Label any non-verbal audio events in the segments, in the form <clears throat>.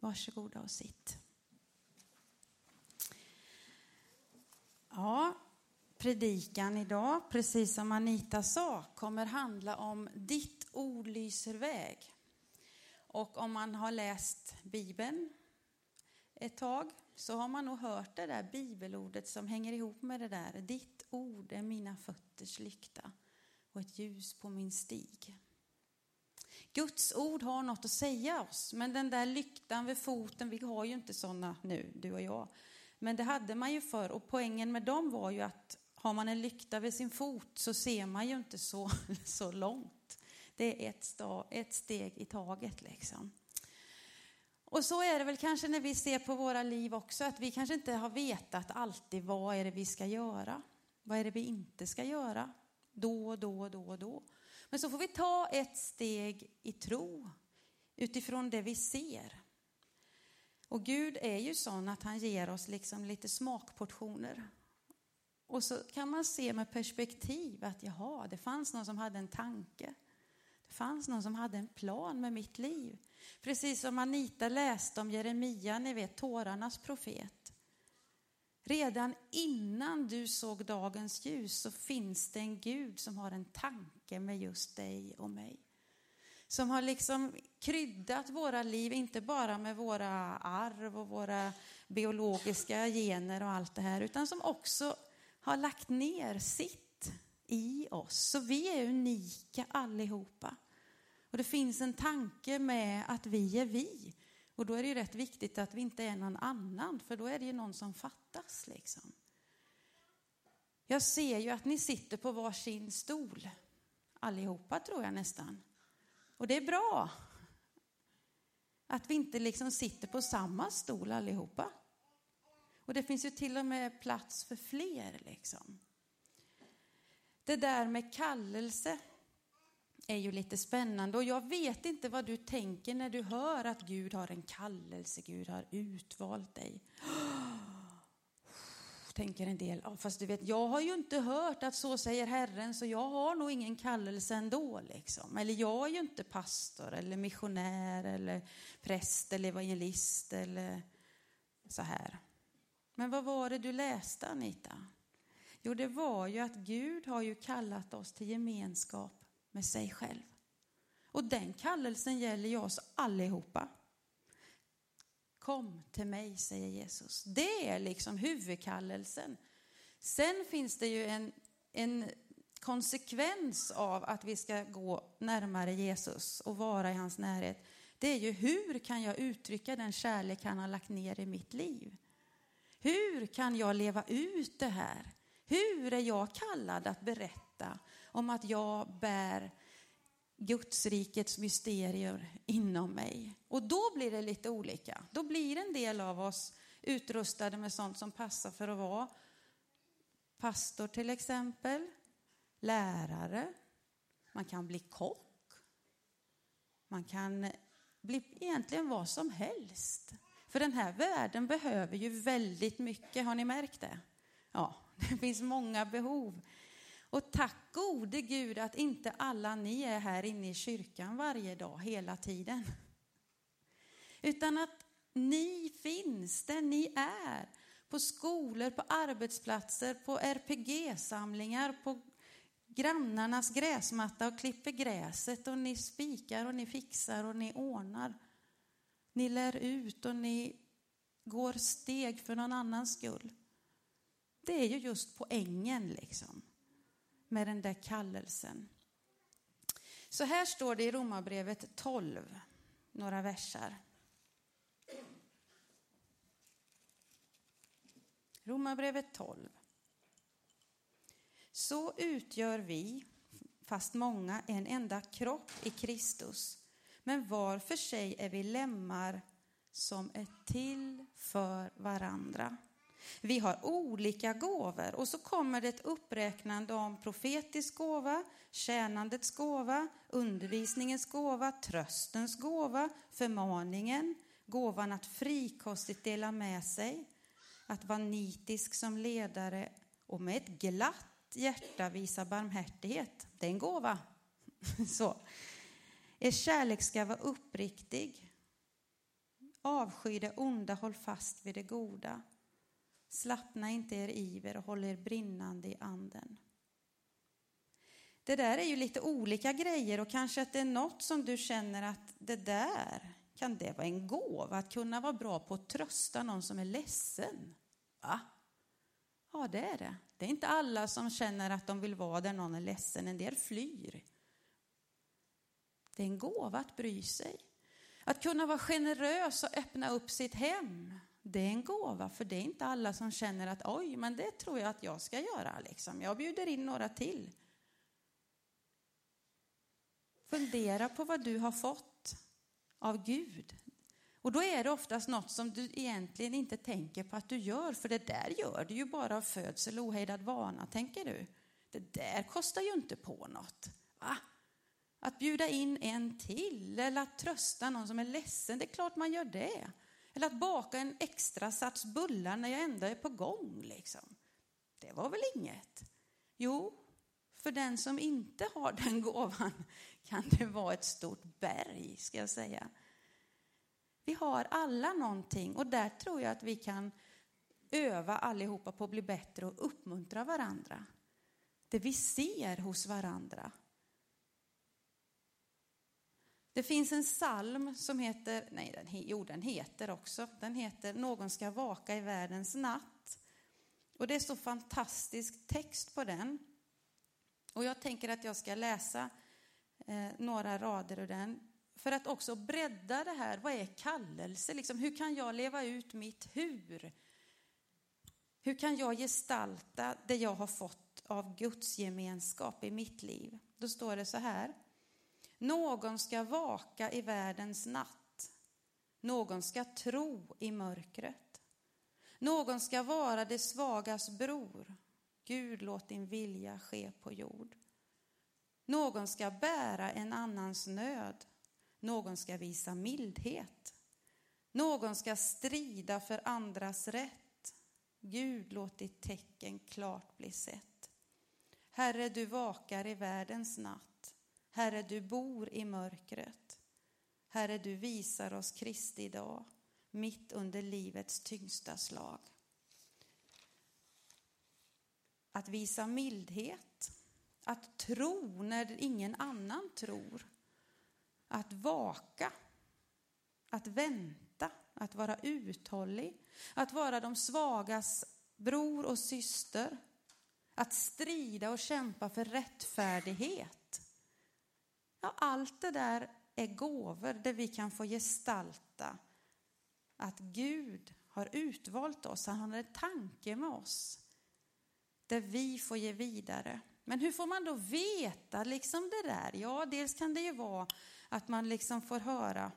Varsågoda och sitt. Ja, predikan idag, precis som Anita sa, kommer handla om ditt ord lyser väg. Och om man har läst Bibeln ett tag så har man nog hört det där bibelordet som hänger ihop med det där. Ditt ord är mina fötters lykta och ett ljus på min stig. Guds ord har något att säga oss, men den där lyktan vid foten, vi har ju inte sådana nu, du och jag. Men det hade man ju förr och poängen med dem var ju att har man en lykta vid sin fot så ser man ju inte så, <laughs> så långt. Det är ett, steg, ett steg i taget liksom. Och så är det väl kanske när vi ser på våra liv också, att vi kanske inte har vetat alltid vad är det vi ska göra. Vad är det vi inte ska göra? Då, då, då, då. Men så får vi ta ett steg i tro utifrån det vi ser. Och Gud är ju sån att han ger oss liksom lite smakportioner. Och så kan man se med perspektiv att jaha, det fanns någon som hade en tanke. Det fanns någon som hade en plan med mitt liv. Precis som Anita läste om Jeremia, ni vet tårarnas profet. Redan innan du såg dagens ljus så finns det en Gud som har en tanke med just dig och mig. Som har liksom kryddat våra liv, inte bara med våra arv och våra biologiska gener och allt det här, utan som också har lagt ner sitt i oss. Så vi är unika allihopa. Och det finns en tanke med att vi är vi. Och då är det ju rätt viktigt att vi inte är någon annan, för då är det ju någon som fattas liksom. Jag ser ju att ni sitter på varsin stol, allihopa tror jag nästan. Och det är bra. Att vi inte liksom sitter på samma stol allihopa. Och det finns ju till och med plats för fler liksom. Det där med kallelse är ju lite spännande och jag vet inte vad du tänker när du hör att Gud har en kallelse, Gud har utvalt dig. Tänker en del, ja, fast du vet, jag har ju inte hört att så säger Herren så jag har nog ingen kallelse ändå. Liksom. Eller jag är ju inte pastor eller missionär eller präst eller evangelist eller så här. Men vad var det du läste Anita? Jo, det var ju att Gud har ju kallat oss till gemenskap med sig själv. Och den kallelsen gäller ju oss allihopa. Kom till mig, säger Jesus. Det är liksom huvudkallelsen. Sen finns det ju en, en konsekvens av att vi ska gå närmare Jesus och vara i hans närhet. Det är ju hur kan jag uttrycka den kärlek han har lagt ner i mitt liv? Hur kan jag leva ut det här? Hur är jag kallad att berätta om att jag bär Guds rikets mysterier inom mig. Och då blir det lite olika. Då blir en del av oss utrustade med sånt som passar för att vara pastor till exempel, lärare, man kan bli kock, man kan bli egentligen vad som helst. För den här världen behöver ju väldigt mycket, har ni märkt det? Ja, <laughs> det finns många behov. Och tack gode Gud att inte alla ni är här inne i kyrkan varje dag, hela tiden. Utan att ni finns där ni är. På skolor, på arbetsplatser, på RPG-samlingar, på grannarnas gräsmatta och klipper gräset och ni spikar och ni fixar och ni ordnar. Ni lär ut och ni går steg för någon annans skull. Det är ju just poängen liksom med den där kallelsen. Så här står det i Romarbrevet 12, några versar. Romarbrevet 12. Så utgör vi, fast många, en enda kropp i Kristus. Men var för sig är vi lemmar som är till för varandra. Vi har olika gåvor och så kommer det ett uppräknande om profetisk gåva, tjänandets gåva, undervisningens gåva, tröstens gåva, förmaningen, gåvan att frikostigt dela med sig, att vara nitisk som ledare och med ett glatt hjärta visa barmhärtighet. Det är en gåva. <laughs> Så. Er kärlek ska vara uppriktig. avsky det onda, håll fast vid det goda. Slappna inte er iver och håll er brinnande i anden. Det där är ju lite olika grejer och kanske att det är något som du känner att det där, kan det vara en gåva att kunna vara bra på att trösta någon som är ledsen? Va? Ja, det är det. Det är inte alla som känner att de vill vara där någon är ledsen, en del flyr. Det är en gåva att bry sig. Att kunna vara generös och öppna upp sitt hem, det är en gåva, för det är inte alla som känner att oj, men det tror jag att jag ska göra. Liksom. Jag bjuder in några till. Fundera på vad du har fått av Gud. Och då är det oftast något som du egentligen inte tänker på att du gör, för det där gör du ju bara av födsel, ohejdad vana, tänker du. Det där kostar ju inte på något. Va? Att bjuda in en till eller att trösta någon som är ledsen, det är klart man gör det. Eller att baka en extra sats bullar när jag ändå är på gång. Liksom. Det var väl inget? Jo, för den som inte har den <laughs> gåvan kan det vara ett stort berg, ska jag säga. Vi har alla någonting och där tror jag att vi kan öva allihopa på att bli bättre och uppmuntra varandra. Det vi ser hos varandra. Det finns en psalm som heter, nej den, jo den heter också, den heter Någon ska vaka i världens natt. Och det är så fantastisk text på den. Och jag tänker att jag ska läsa eh, några rader ur den för att också bredda det här. Vad är kallelse? Liksom, hur kan jag leva ut mitt hur? Hur kan jag gestalta det jag har fått av Guds gemenskap i mitt liv? Då står det så här. Någon ska vaka i världens natt. Någon ska tro i mörkret. Någon ska vara det svagas bror. Gud, låt din vilja ske på jord. Någon ska bära en annans nöd. Någon ska visa mildhet. Någon ska strida för andras rätt. Gud, låt ditt tecken klart bli sett. Herre, du vakar i världens natt. Herre, du bor i mörkret. Herre, du visar oss Kristi dag mitt under livets tyngsta slag. Att visa mildhet, att tro när ingen annan tror att vaka, att vänta, att vara uthållig, att vara de svagas bror och syster, att strida och kämpa för rättfärdighet. Ja, allt det där är gåvor där vi kan få gestalta att Gud har utvalt oss, han har en tanke med oss där vi får ge vidare. Men hur får man då veta liksom det där? Ja, dels kan det ju vara att man liksom får höra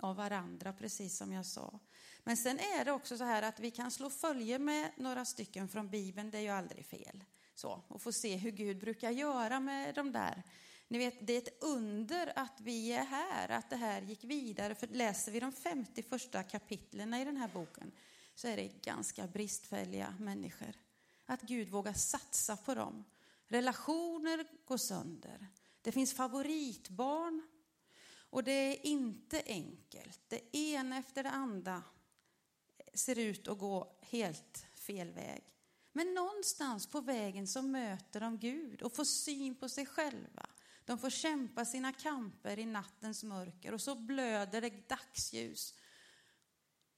av varandra, precis som jag sa. Men sen är det också så här att vi kan slå följe med några stycken från Bibeln, det är ju aldrig fel. Så, och få se hur Gud brukar göra med de där. Ni vet, det är ett under att vi är här, att det här gick vidare. För läser vi de 50 första kapitlen i den här boken så är det ganska bristfälliga människor. Att Gud vågar satsa på dem. Relationer går sönder. Det finns favoritbarn och det är inte enkelt. Det ena efter det andra ser ut att gå helt fel väg. Men någonstans på vägen så möter de Gud och får syn på sig själva. De får kämpa sina kamper i nattens mörker och så blöder det dagsljus.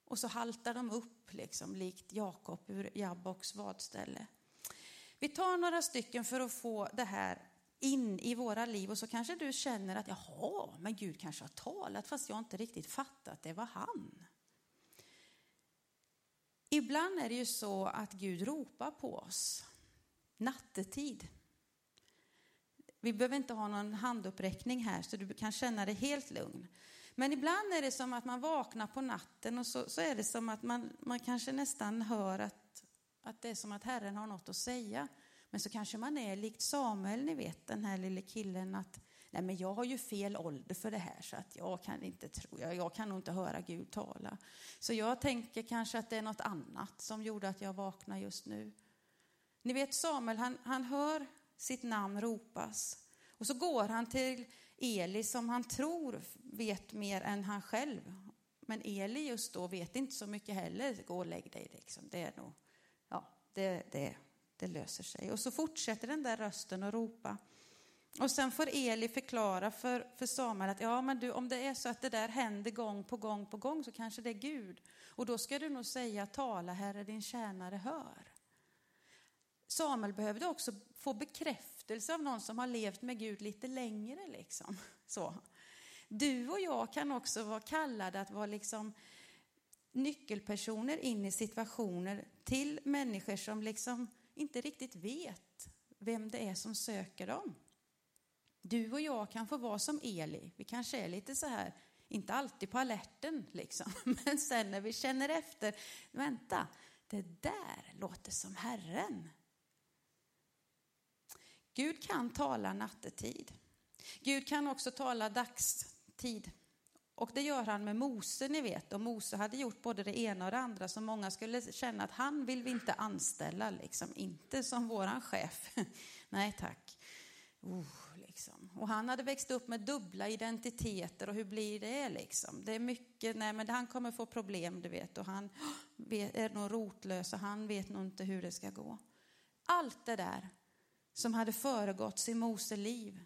Och så haltar de upp liksom likt Jakob ur Jabboks vadställe. Vi tar några stycken för att få det här in i våra liv och så kanske du känner att jaha, men Gud kanske har talat fast jag inte riktigt fattat att det var han. Ibland är det ju så att Gud ropar på oss nattetid. Vi behöver inte ha någon handuppräckning här så du kan känna dig helt lugn. Men ibland är det som att man vaknar på natten och så, så är det som att man, man kanske nästan hör att, att det är som att Herren har något att säga. Men så kanske man är likt Samuel, ni vet den här lille killen att nej men jag har ju fel ålder för det här så att jag kan inte tro, jag, jag kan nog inte höra Gud tala. Så jag tänker kanske att det är något annat som gjorde att jag vaknar just nu. Ni vet Samuel, han, han hör sitt namn ropas och så går han till Eli som han tror vet mer än han själv Men Eli just då vet inte så mycket heller. Gå och lägg dig liksom. Det är nog, ja, det, det, det löser sig. Och så fortsätter den där rösten att ropa. Och sen får Eli förklara för, för Samuel att ja, men du, om det är så att det där händer gång på gång på gång så kanske det är Gud. Och då ska du nog säga tala Herre, din tjänare hör. Samuel behövde också få bekräftelse av någon som har levt med Gud lite längre. Liksom. Så. Du och jag kan också vara kallade att vara liksom nyckelpersoner in i situationer till människor som liksom inte riktigt vet vem det är som söker dem. Du och jag kan få vara som Eli. Vi kanske är lite så här, inte alltid på alerten liksom, <laughs> men sen när vi känner efter, vänta, det där låter som Herren. Gud kan tala nattetid. Gud kan också tala dagstid. Och det gör han med Mose, ni vet. Och Mose hade gjort både det ena och det andra, så många skulle känna att han vill vi inte anställa, liksom. Inte som våran chef. <laughs> Nej tack. Uh, liksom. Och han hade växt upp med dubbla identiteter och hur blir det liksom? Det är mycket, nej men han kommer få problem, du vet. Och han <gasps> är nog rotlös och han vet nog inte hur det ska gå. Allt det där som hade föregått i Mose liv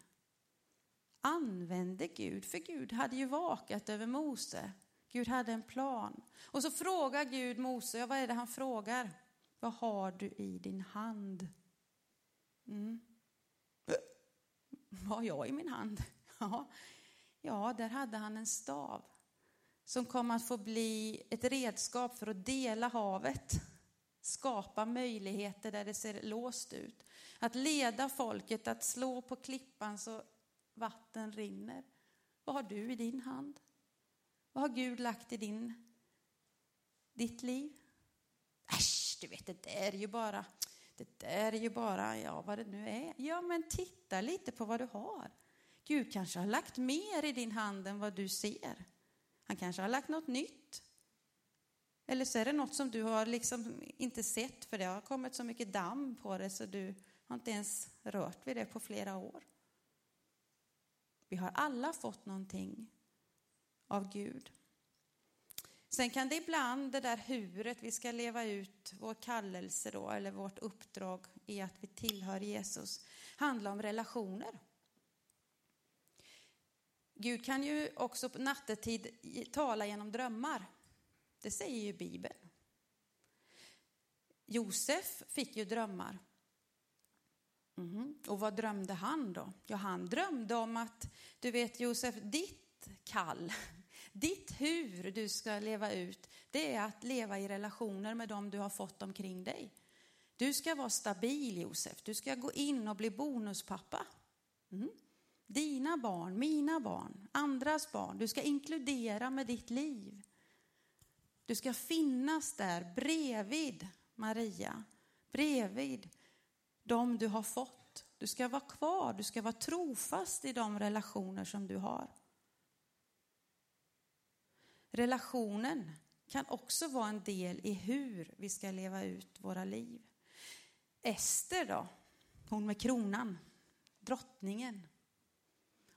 använde Gud, för Gud hade ju vakat över Mose. Gud hade en plan. Och så frågar Gud Mose, ja, vad är det han frågar? Vad har du i din hand? Mm. <laughs> Vad har jag i min hand? <laughs> Ja. ja, där hade han en stav som kom att få bli ett redskap för att dela havet, skapa möjligheter där det ser låst ut. Att leda folket att slå på klippan så vatten rinner. Vad har du i din hand? Vad har Gud lagt i din, ditt liv? Äsch, du vet, det där är ju bara, det där är ju bara, ja vad det nu är. Ja, men titta lite på vad du har. Gud kanske har lagt mer i din hand än vad du ser. Han kanske har lagt något nytt. Eller så är det något som du har liksom inte sett för det har kommit så mycket damm på det så du har inte ens rört vid det på flera år. Vi har alla fått någonting av Gud. Sen kan det ibland, det där huret vi ska leva ut vår kallelse då, eller vårt uppdrag i att vi tillhör Jesus, handla om relationer. Gud kan ju också på nattetid tala genom drömmar. Det säger ju Bibeln. Josef fick ju drömmar. Mm. Och vad drömde han då? Ja, han drömde om att, du vet Josef, ditt kall, <laughs> ditt hur du ska leva ut, det är att leva i relationer med dem du har fått omkring dig. Du ska vara stabil Josef, du ska gå in och bli bonuspappa. Mm. Dina barn, mina barn, andras barn, du ska inkludera med ditt liv. Du ska finnas där bredvid Maria, bredvid de du har fått. Du ska vara kvar, du ska vara trofast i de relationer som du har. Relationen kan också vara en del i hur vi ska leva ut våra liv. Ester då, hon med kronan, drottningen.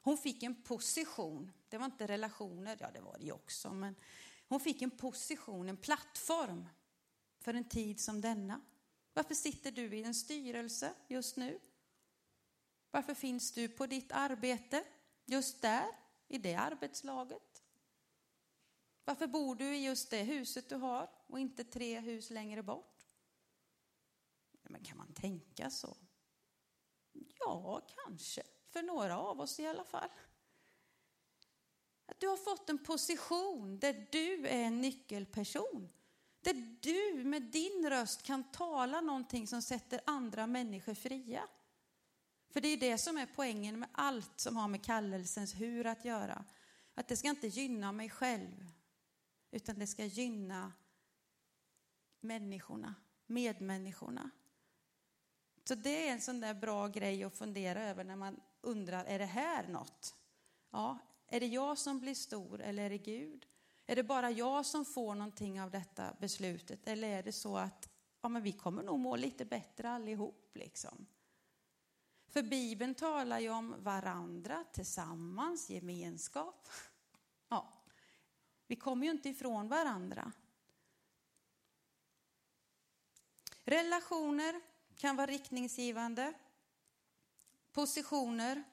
Hon fick en position. Det var inte relationer, ja det var det ju också, men hon fick en position, en plattform för en tid som denna. Varför sitter du i en styrelse just nu? Varför finns du på ditt arbete just där, i det arbetslaget? Varför bor du i just det huset du har och inte tre hus längre bort? Men kan man tänka så? Ja, kanske. För några av oss i alla fall. Att du har fått en position där du är en nyckelperson. Där du med din röst kan tala någonting som sätter andra människor fria. För det är det som är poängen med allt som har med kallelsens hur att göra. Att det ska inte gynna mig själv, utan det ska gynna människorna, medmänniskorna. Så det är en sån där bra grej att fundera över när man undrar, är det här något? Ja, är det jag som blir stor eller är det Gud? Är det bara jag som får någonting av detta beslutet eller är det så att ja, men vi kommer nog må lite bättre allihop liksom? För Bibeln talar ju om varandra, tillsammans, gemenskap. <laughs> Ja. Vi kommer ju inte ifrån varandra. Relationer kan vara riktningsgivande. Positioner.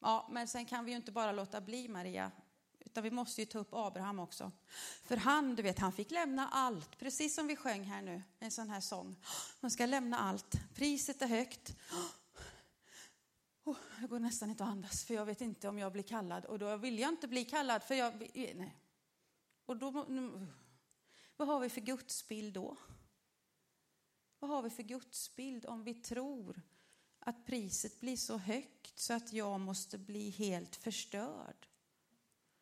Ja, men sen kan vi ju inte bara låta bli Maria, utan vi måste ju ta upp Abraham också. För han, du vet, han fick lämna allt, precis som vi sjöng här nu, en sån här sång. Man ska lämna allt, priset är högt. Oh, jag går nästan inte att andas, för jag vet inte om jag blir kallad. Och då vill jag inte bli kallad, för jag... Nej. Och då... Vad har vi för gudsbild då? Vad har vi för gudsbild om vi tror att priset blir så högt så att jag måste bli helt förstörd?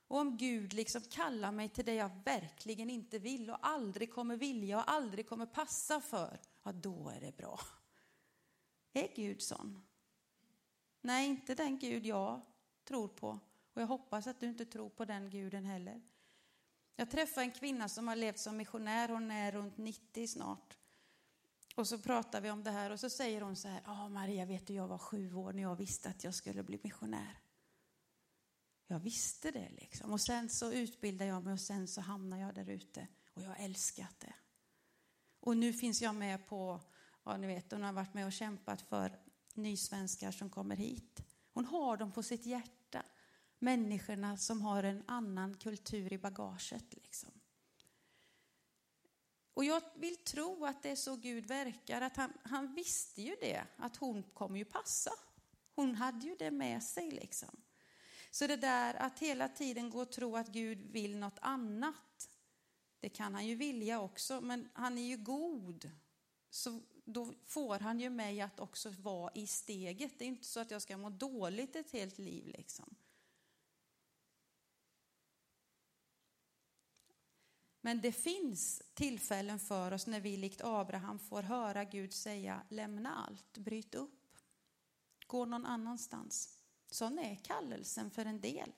Och om Gud liksom kallar mig till det jag verkligen inte vill och aldrig kommer vilja och aldrig kommer passa för, ja då är det bra. Är Gud sån? Nej, inte den Gud jag tror på. Och jag hoppas att du inte tror på den guden heller. Jag träffade en kvinna som har levt som missionär, hon är runt 90 snart. Och så pratar vi om det här och så säger hon så här, ja ah, Maria vet du jag var sju år när jag visste att jag skulle bli missionär. Jag visste det liksom. Och sen så utbildade jag mig och sen så hamnade jag där ute och jag har älskat det. Och nu finns jag med på, ja ni vet, hon har varit med och kämpat för nysvenskar som kommer hit. Hon har dem på sitt hjärta. Människorna som har en annan kultur i bagaget. Liksom. Och jag vill tro att det är så Gud verkar, att han, han visste ju det, att hon kommer ju passa. Hon hade ju det med sig liksom. Så det där att hela tiden gå och tro att Gud vill något annat, det kan han ju vilja också, men han är ju god. Så då får han ju mig att också vara i steget. Det är inte så att jag ska må dåligt ett helt liv liksom. Men det finns tillfällen för oss när vi likt Abraham får höra Gud säga lämna allt, bryt upp, gå någon annanstans. Sån är kallelsen för en del.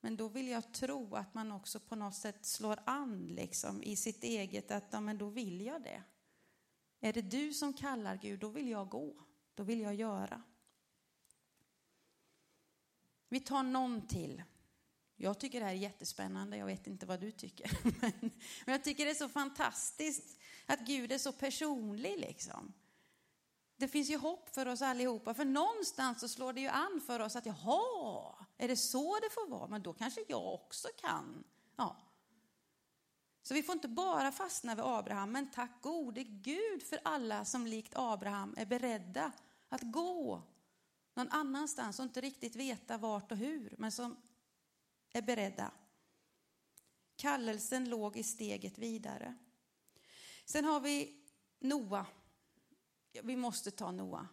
Men då vill jag tro att man också på något sätt slår an liksom, i sitt eget, att ja, men då vill jag det. Är det du som kallar Gud, då vill jag gå, då vill jag göra. Vi tar någon till. Jag tycker det här är jättespännande, jag vet inte vad du tycker. <laughs> Men, jag tycker det är så fantastiskt att Gud är så personlig liksom. Det finns ju hopp för oss allihopa, för någonstans så slår det ju an för oss att jaha, är det så det får vara? Men då kanske jag också kan. Ja. Så vi får inte bara fastna vid Abraham, men tack gode Gud för alla som likt Abraham är beredda att gå någon annanstans och inte riktigt veta vart och hur, men som är beredda. Kallelsen låg i steget vidare. Sen har vi Noa. Vi måste ta Noa.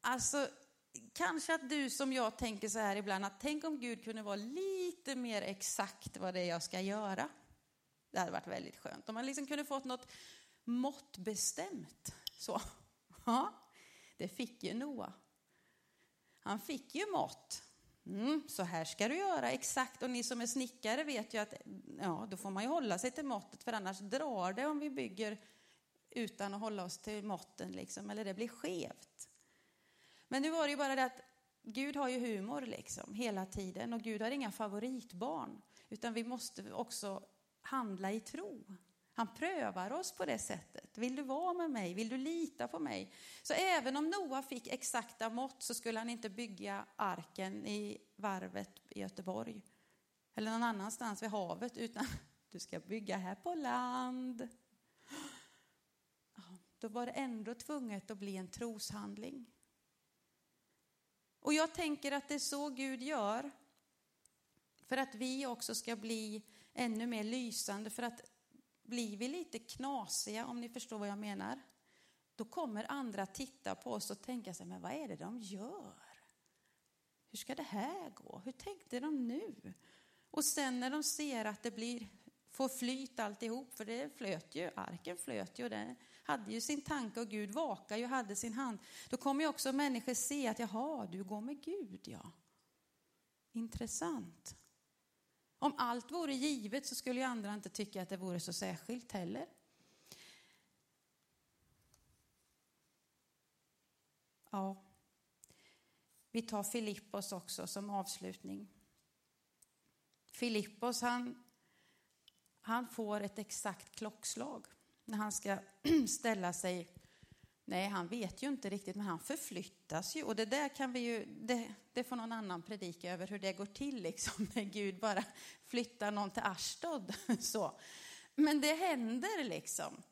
Alltså, kanske att du som jag tänker så här ibland, att tänk om Gud kunde vara lite mer exakt vad det är jag ska göra. Det hade varit väldigt skönt om man liksom kunde fått något måttbestämt. Så. Ja, det fick ju Noa. Han fick ju mått. Mm, så här ska du göra, exakt. Och ni som är snickare vet ju att ja, då får man ju hålla sig till måttet, för annars drar det om vi bygger utan att hålla oss till måtten, liksom, eller det blir skevt. Men nu var det ju bara det att Gud har ju humor liksom, hela tiden och Gud har inga favoritbarn, utan vi måste också handla i tro. Han prövar oss på det sättet. Vill du vara med mig? Vill du lita på mig? Så även om Noa fick exakta mått så skulle han inte bygga arken i varvet i Göteborg eller någon annanstans vid havet, utan <laughs> du ska bygga här på land. Då var det ändå tvunget att bli en troshandling. Och jag tänker att det är så Gud gör för att vi också ska bli ännu mer lysande, för att blir vi lite knasiga, om ni förstår vad jag menar, då kommer andra titta på oss och tänka sig, men vad är det de gör? Hur ska det här gå? Hur tänkte de nu? Och sen när de ser att det blir, får flyt alltihop, för det flöt ju, arken flöt ju, och den hade ju sin tanke och Gud vakade ju och hade sin hand. Då kommer ju också människor se att, jaha, du går med Gud, ja. Intressant. Om allt vore givet så skulle ju andra inte tycka att det vore så särskilt heller. Ja. Vi tar Filippos också som avslutning. Filippos, han, han får ett exakt klockslag när han ska <clears throat> ställa sig Nej, han vet ju inte riktigt, men han förflyttas ju. Och det där kan vi ju, det, det får någon annan predika över hur det går till, liksom, <laughs> när Gud bara flyttar någon till Ashdod. <laughs> Så. Men det händer liksom.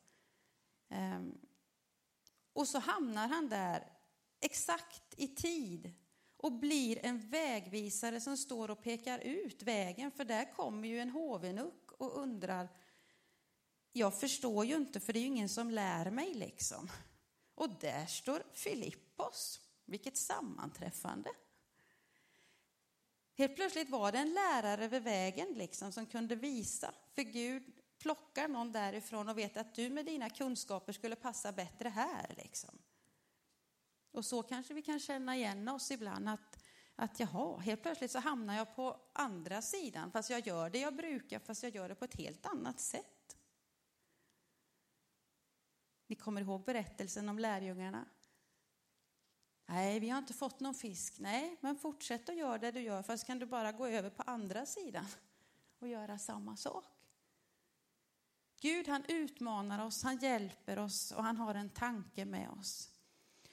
Um, och så hamnar han där exakt i tid och blir en vägvisare som står och pekar ut vägen. För där kommer ju en hovenuck och undrar, jag förstår ju inte för det är ju ingen som lär mig liksom. Och där står Filippos. Vilket sammanträffande. Helt plötsligt var det en lärare vid vägen liksom som kunde visa. För Gud plockar någon därifrån och vet att du med dina kunskaper skulle passa bättre här. Liksom. Och så kanske vi kan känna igen oss ibland att, att jaha, helt plötsligt så hamnar jag på andra sidan fast jag gör det jag brukar fast jag gör det på ett helt annat sätt. Ni kommer ihåg berättelsen om lärjungarna? Nej, vi har inte fått någon fisk. Nej, men fortsätt att göra det du gör, fast kan du bara gå över på andra sidan och göra samma sak. Gud han utmanar oss, han hjälper oss och han har en tanke med oss.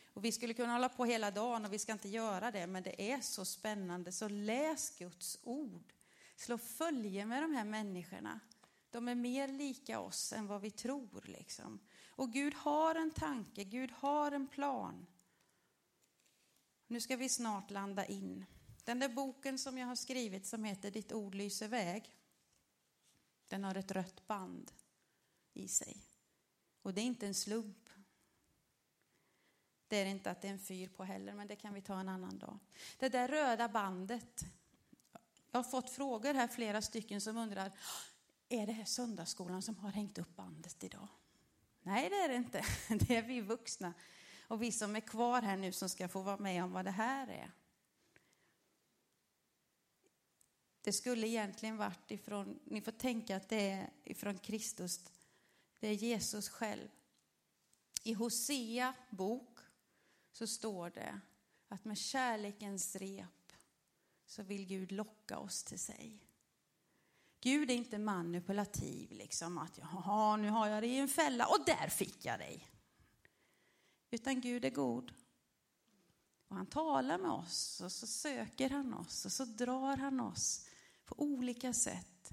Och vi skulle kunna hålla på hela dagen och vi ska inte göra det, men det är så spännande. Så läs Guds ord. Slå följe med de här människorna. De är mer lika oss än vad vi tror. Liksom. Och Gud har en tanke, Gud har en plan. Nu ska vi snart landa in. Den där boken som jag har skrivit som heter Ditt ord lyser väg, den har ett rött band i sig. Och det är inte en slump. Det är inte att det är en fyr på heller, men det kan vi ta en annan dag. Det där röda bandet. Jag har fått frågor här, flera stycken som undrar, är det här söndagsskolan som har hängt upp bandet idag? Nej, det är det inte. <laughs> Det är vi vuxna och vi som är kvar här nu som ska få vara med om vad det här är. Det skulle egentligen varit ifrån, ni får tänka att det är ifrån Kristus, det är Jesus själv. I Hosea bok så står det att med kärlekens rep så vill Gud locka oss till sig. Gud är inte manipulativ, liksom att jaha, nu har jag dig i en fälla och där fick jag dig. Utan Gud är god. Och han talar med oss och så söker han oss och så drar han oss på olika sätt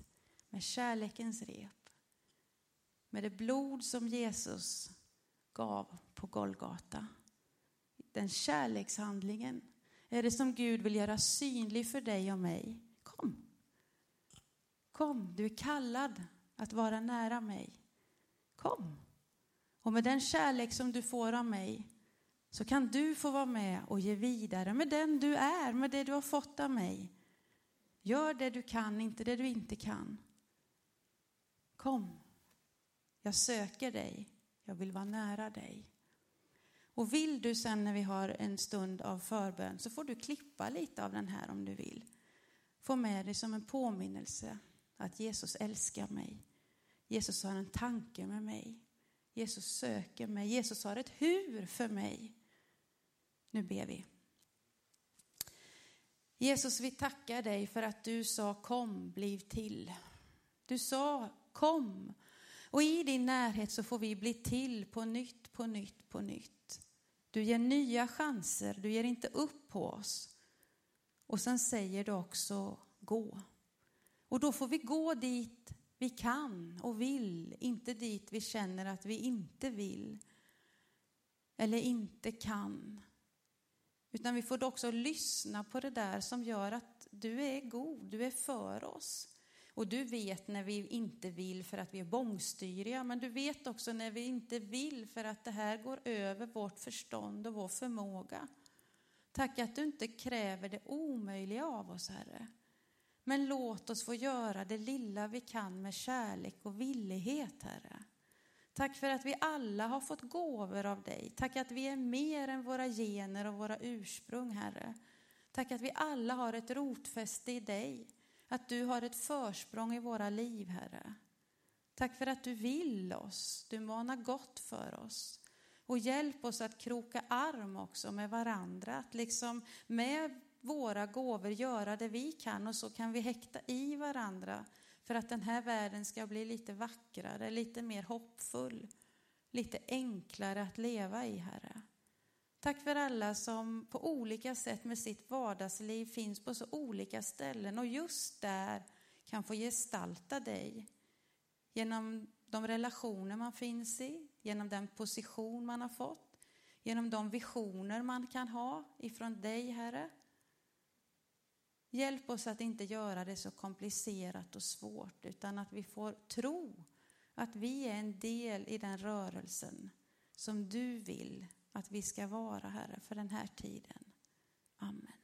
med kärlekens rep. Med det blod som Jesus gav på Golgata. Den kärlekshandlingen är det som Gud vill göra synlig för dig och mig. Kom, Kom, du är kallad att vara nära mig. Kom. Och med den kärlek som du får av mig så kan du få vara med och ge vidare med den du är, med det du har fått av mig. Gör det du kan, inte det du inte kan. Kom, jag söker dig, jag vill vara nära dig. Och vill du sen när vi har en stund av förbön så får du klippa lite av den här om du vill. Få med dig som en påminnelse att Jesus älskar mig. Jesus har en tanke med mig. Jesus söker mig. Jesus har ett hur för mig. Nu ber vi. Jesus, vi tackar dig för att du sa kom, bliv till. Du sa kom. Och i din närhet så får vi bli till på nytt, på nytt, på nytt. Du ger nya chanser, du ger inte upp på oss. Och sen säger du också gå. Och då får vi gå dit vi kan och vill, inte dit vi känner att vi inte vill eller inte kan. Utan vi får också lyssna på det där som gör att du är god, du är för oss. Och du vet när vi inte vill för att vi är bångstyriga, men du vet också när vi inte vill för att det här går över vårt förstånd och vår förmåga. Tack att du inte kräver det omöjliga av oss, Herre. Men låt oss få göra det lilla vi kan med kärlek och villighet, Herre. Tack för att vi alla har fått gåvor av dig. Tack att vi är mer än våra gener och våra ursprung, Herre. Tack att vi alla har ett rotfäste i dig. Att du har ett försprång i våra liv, Herre. Tack för att du vill oss. Du manar gott för oss. Och hjälp oss att kroka arm också med varandra. Att liksom med våra gåvor göra det vi kan och så kan vi häkta i varandra för att den här världen ska bli lite vackrare, lite mer hoppfull, lite enklare att leva i, Herre. Tack för alla som på olika sätt med sitt vardagsliv finns på så olika ställen och just där kan få gestalta dig genom de relationer man finns i, genom den position man har fått, genom de visioner man kan ha ifrån dig, Herre. Hjälp oss att inte göra det så komplicerat och svårt, utan att vi får tro att vi är en del i den rörelsen som du vill att vi ska vara, Herre, för den här tiden. Amen.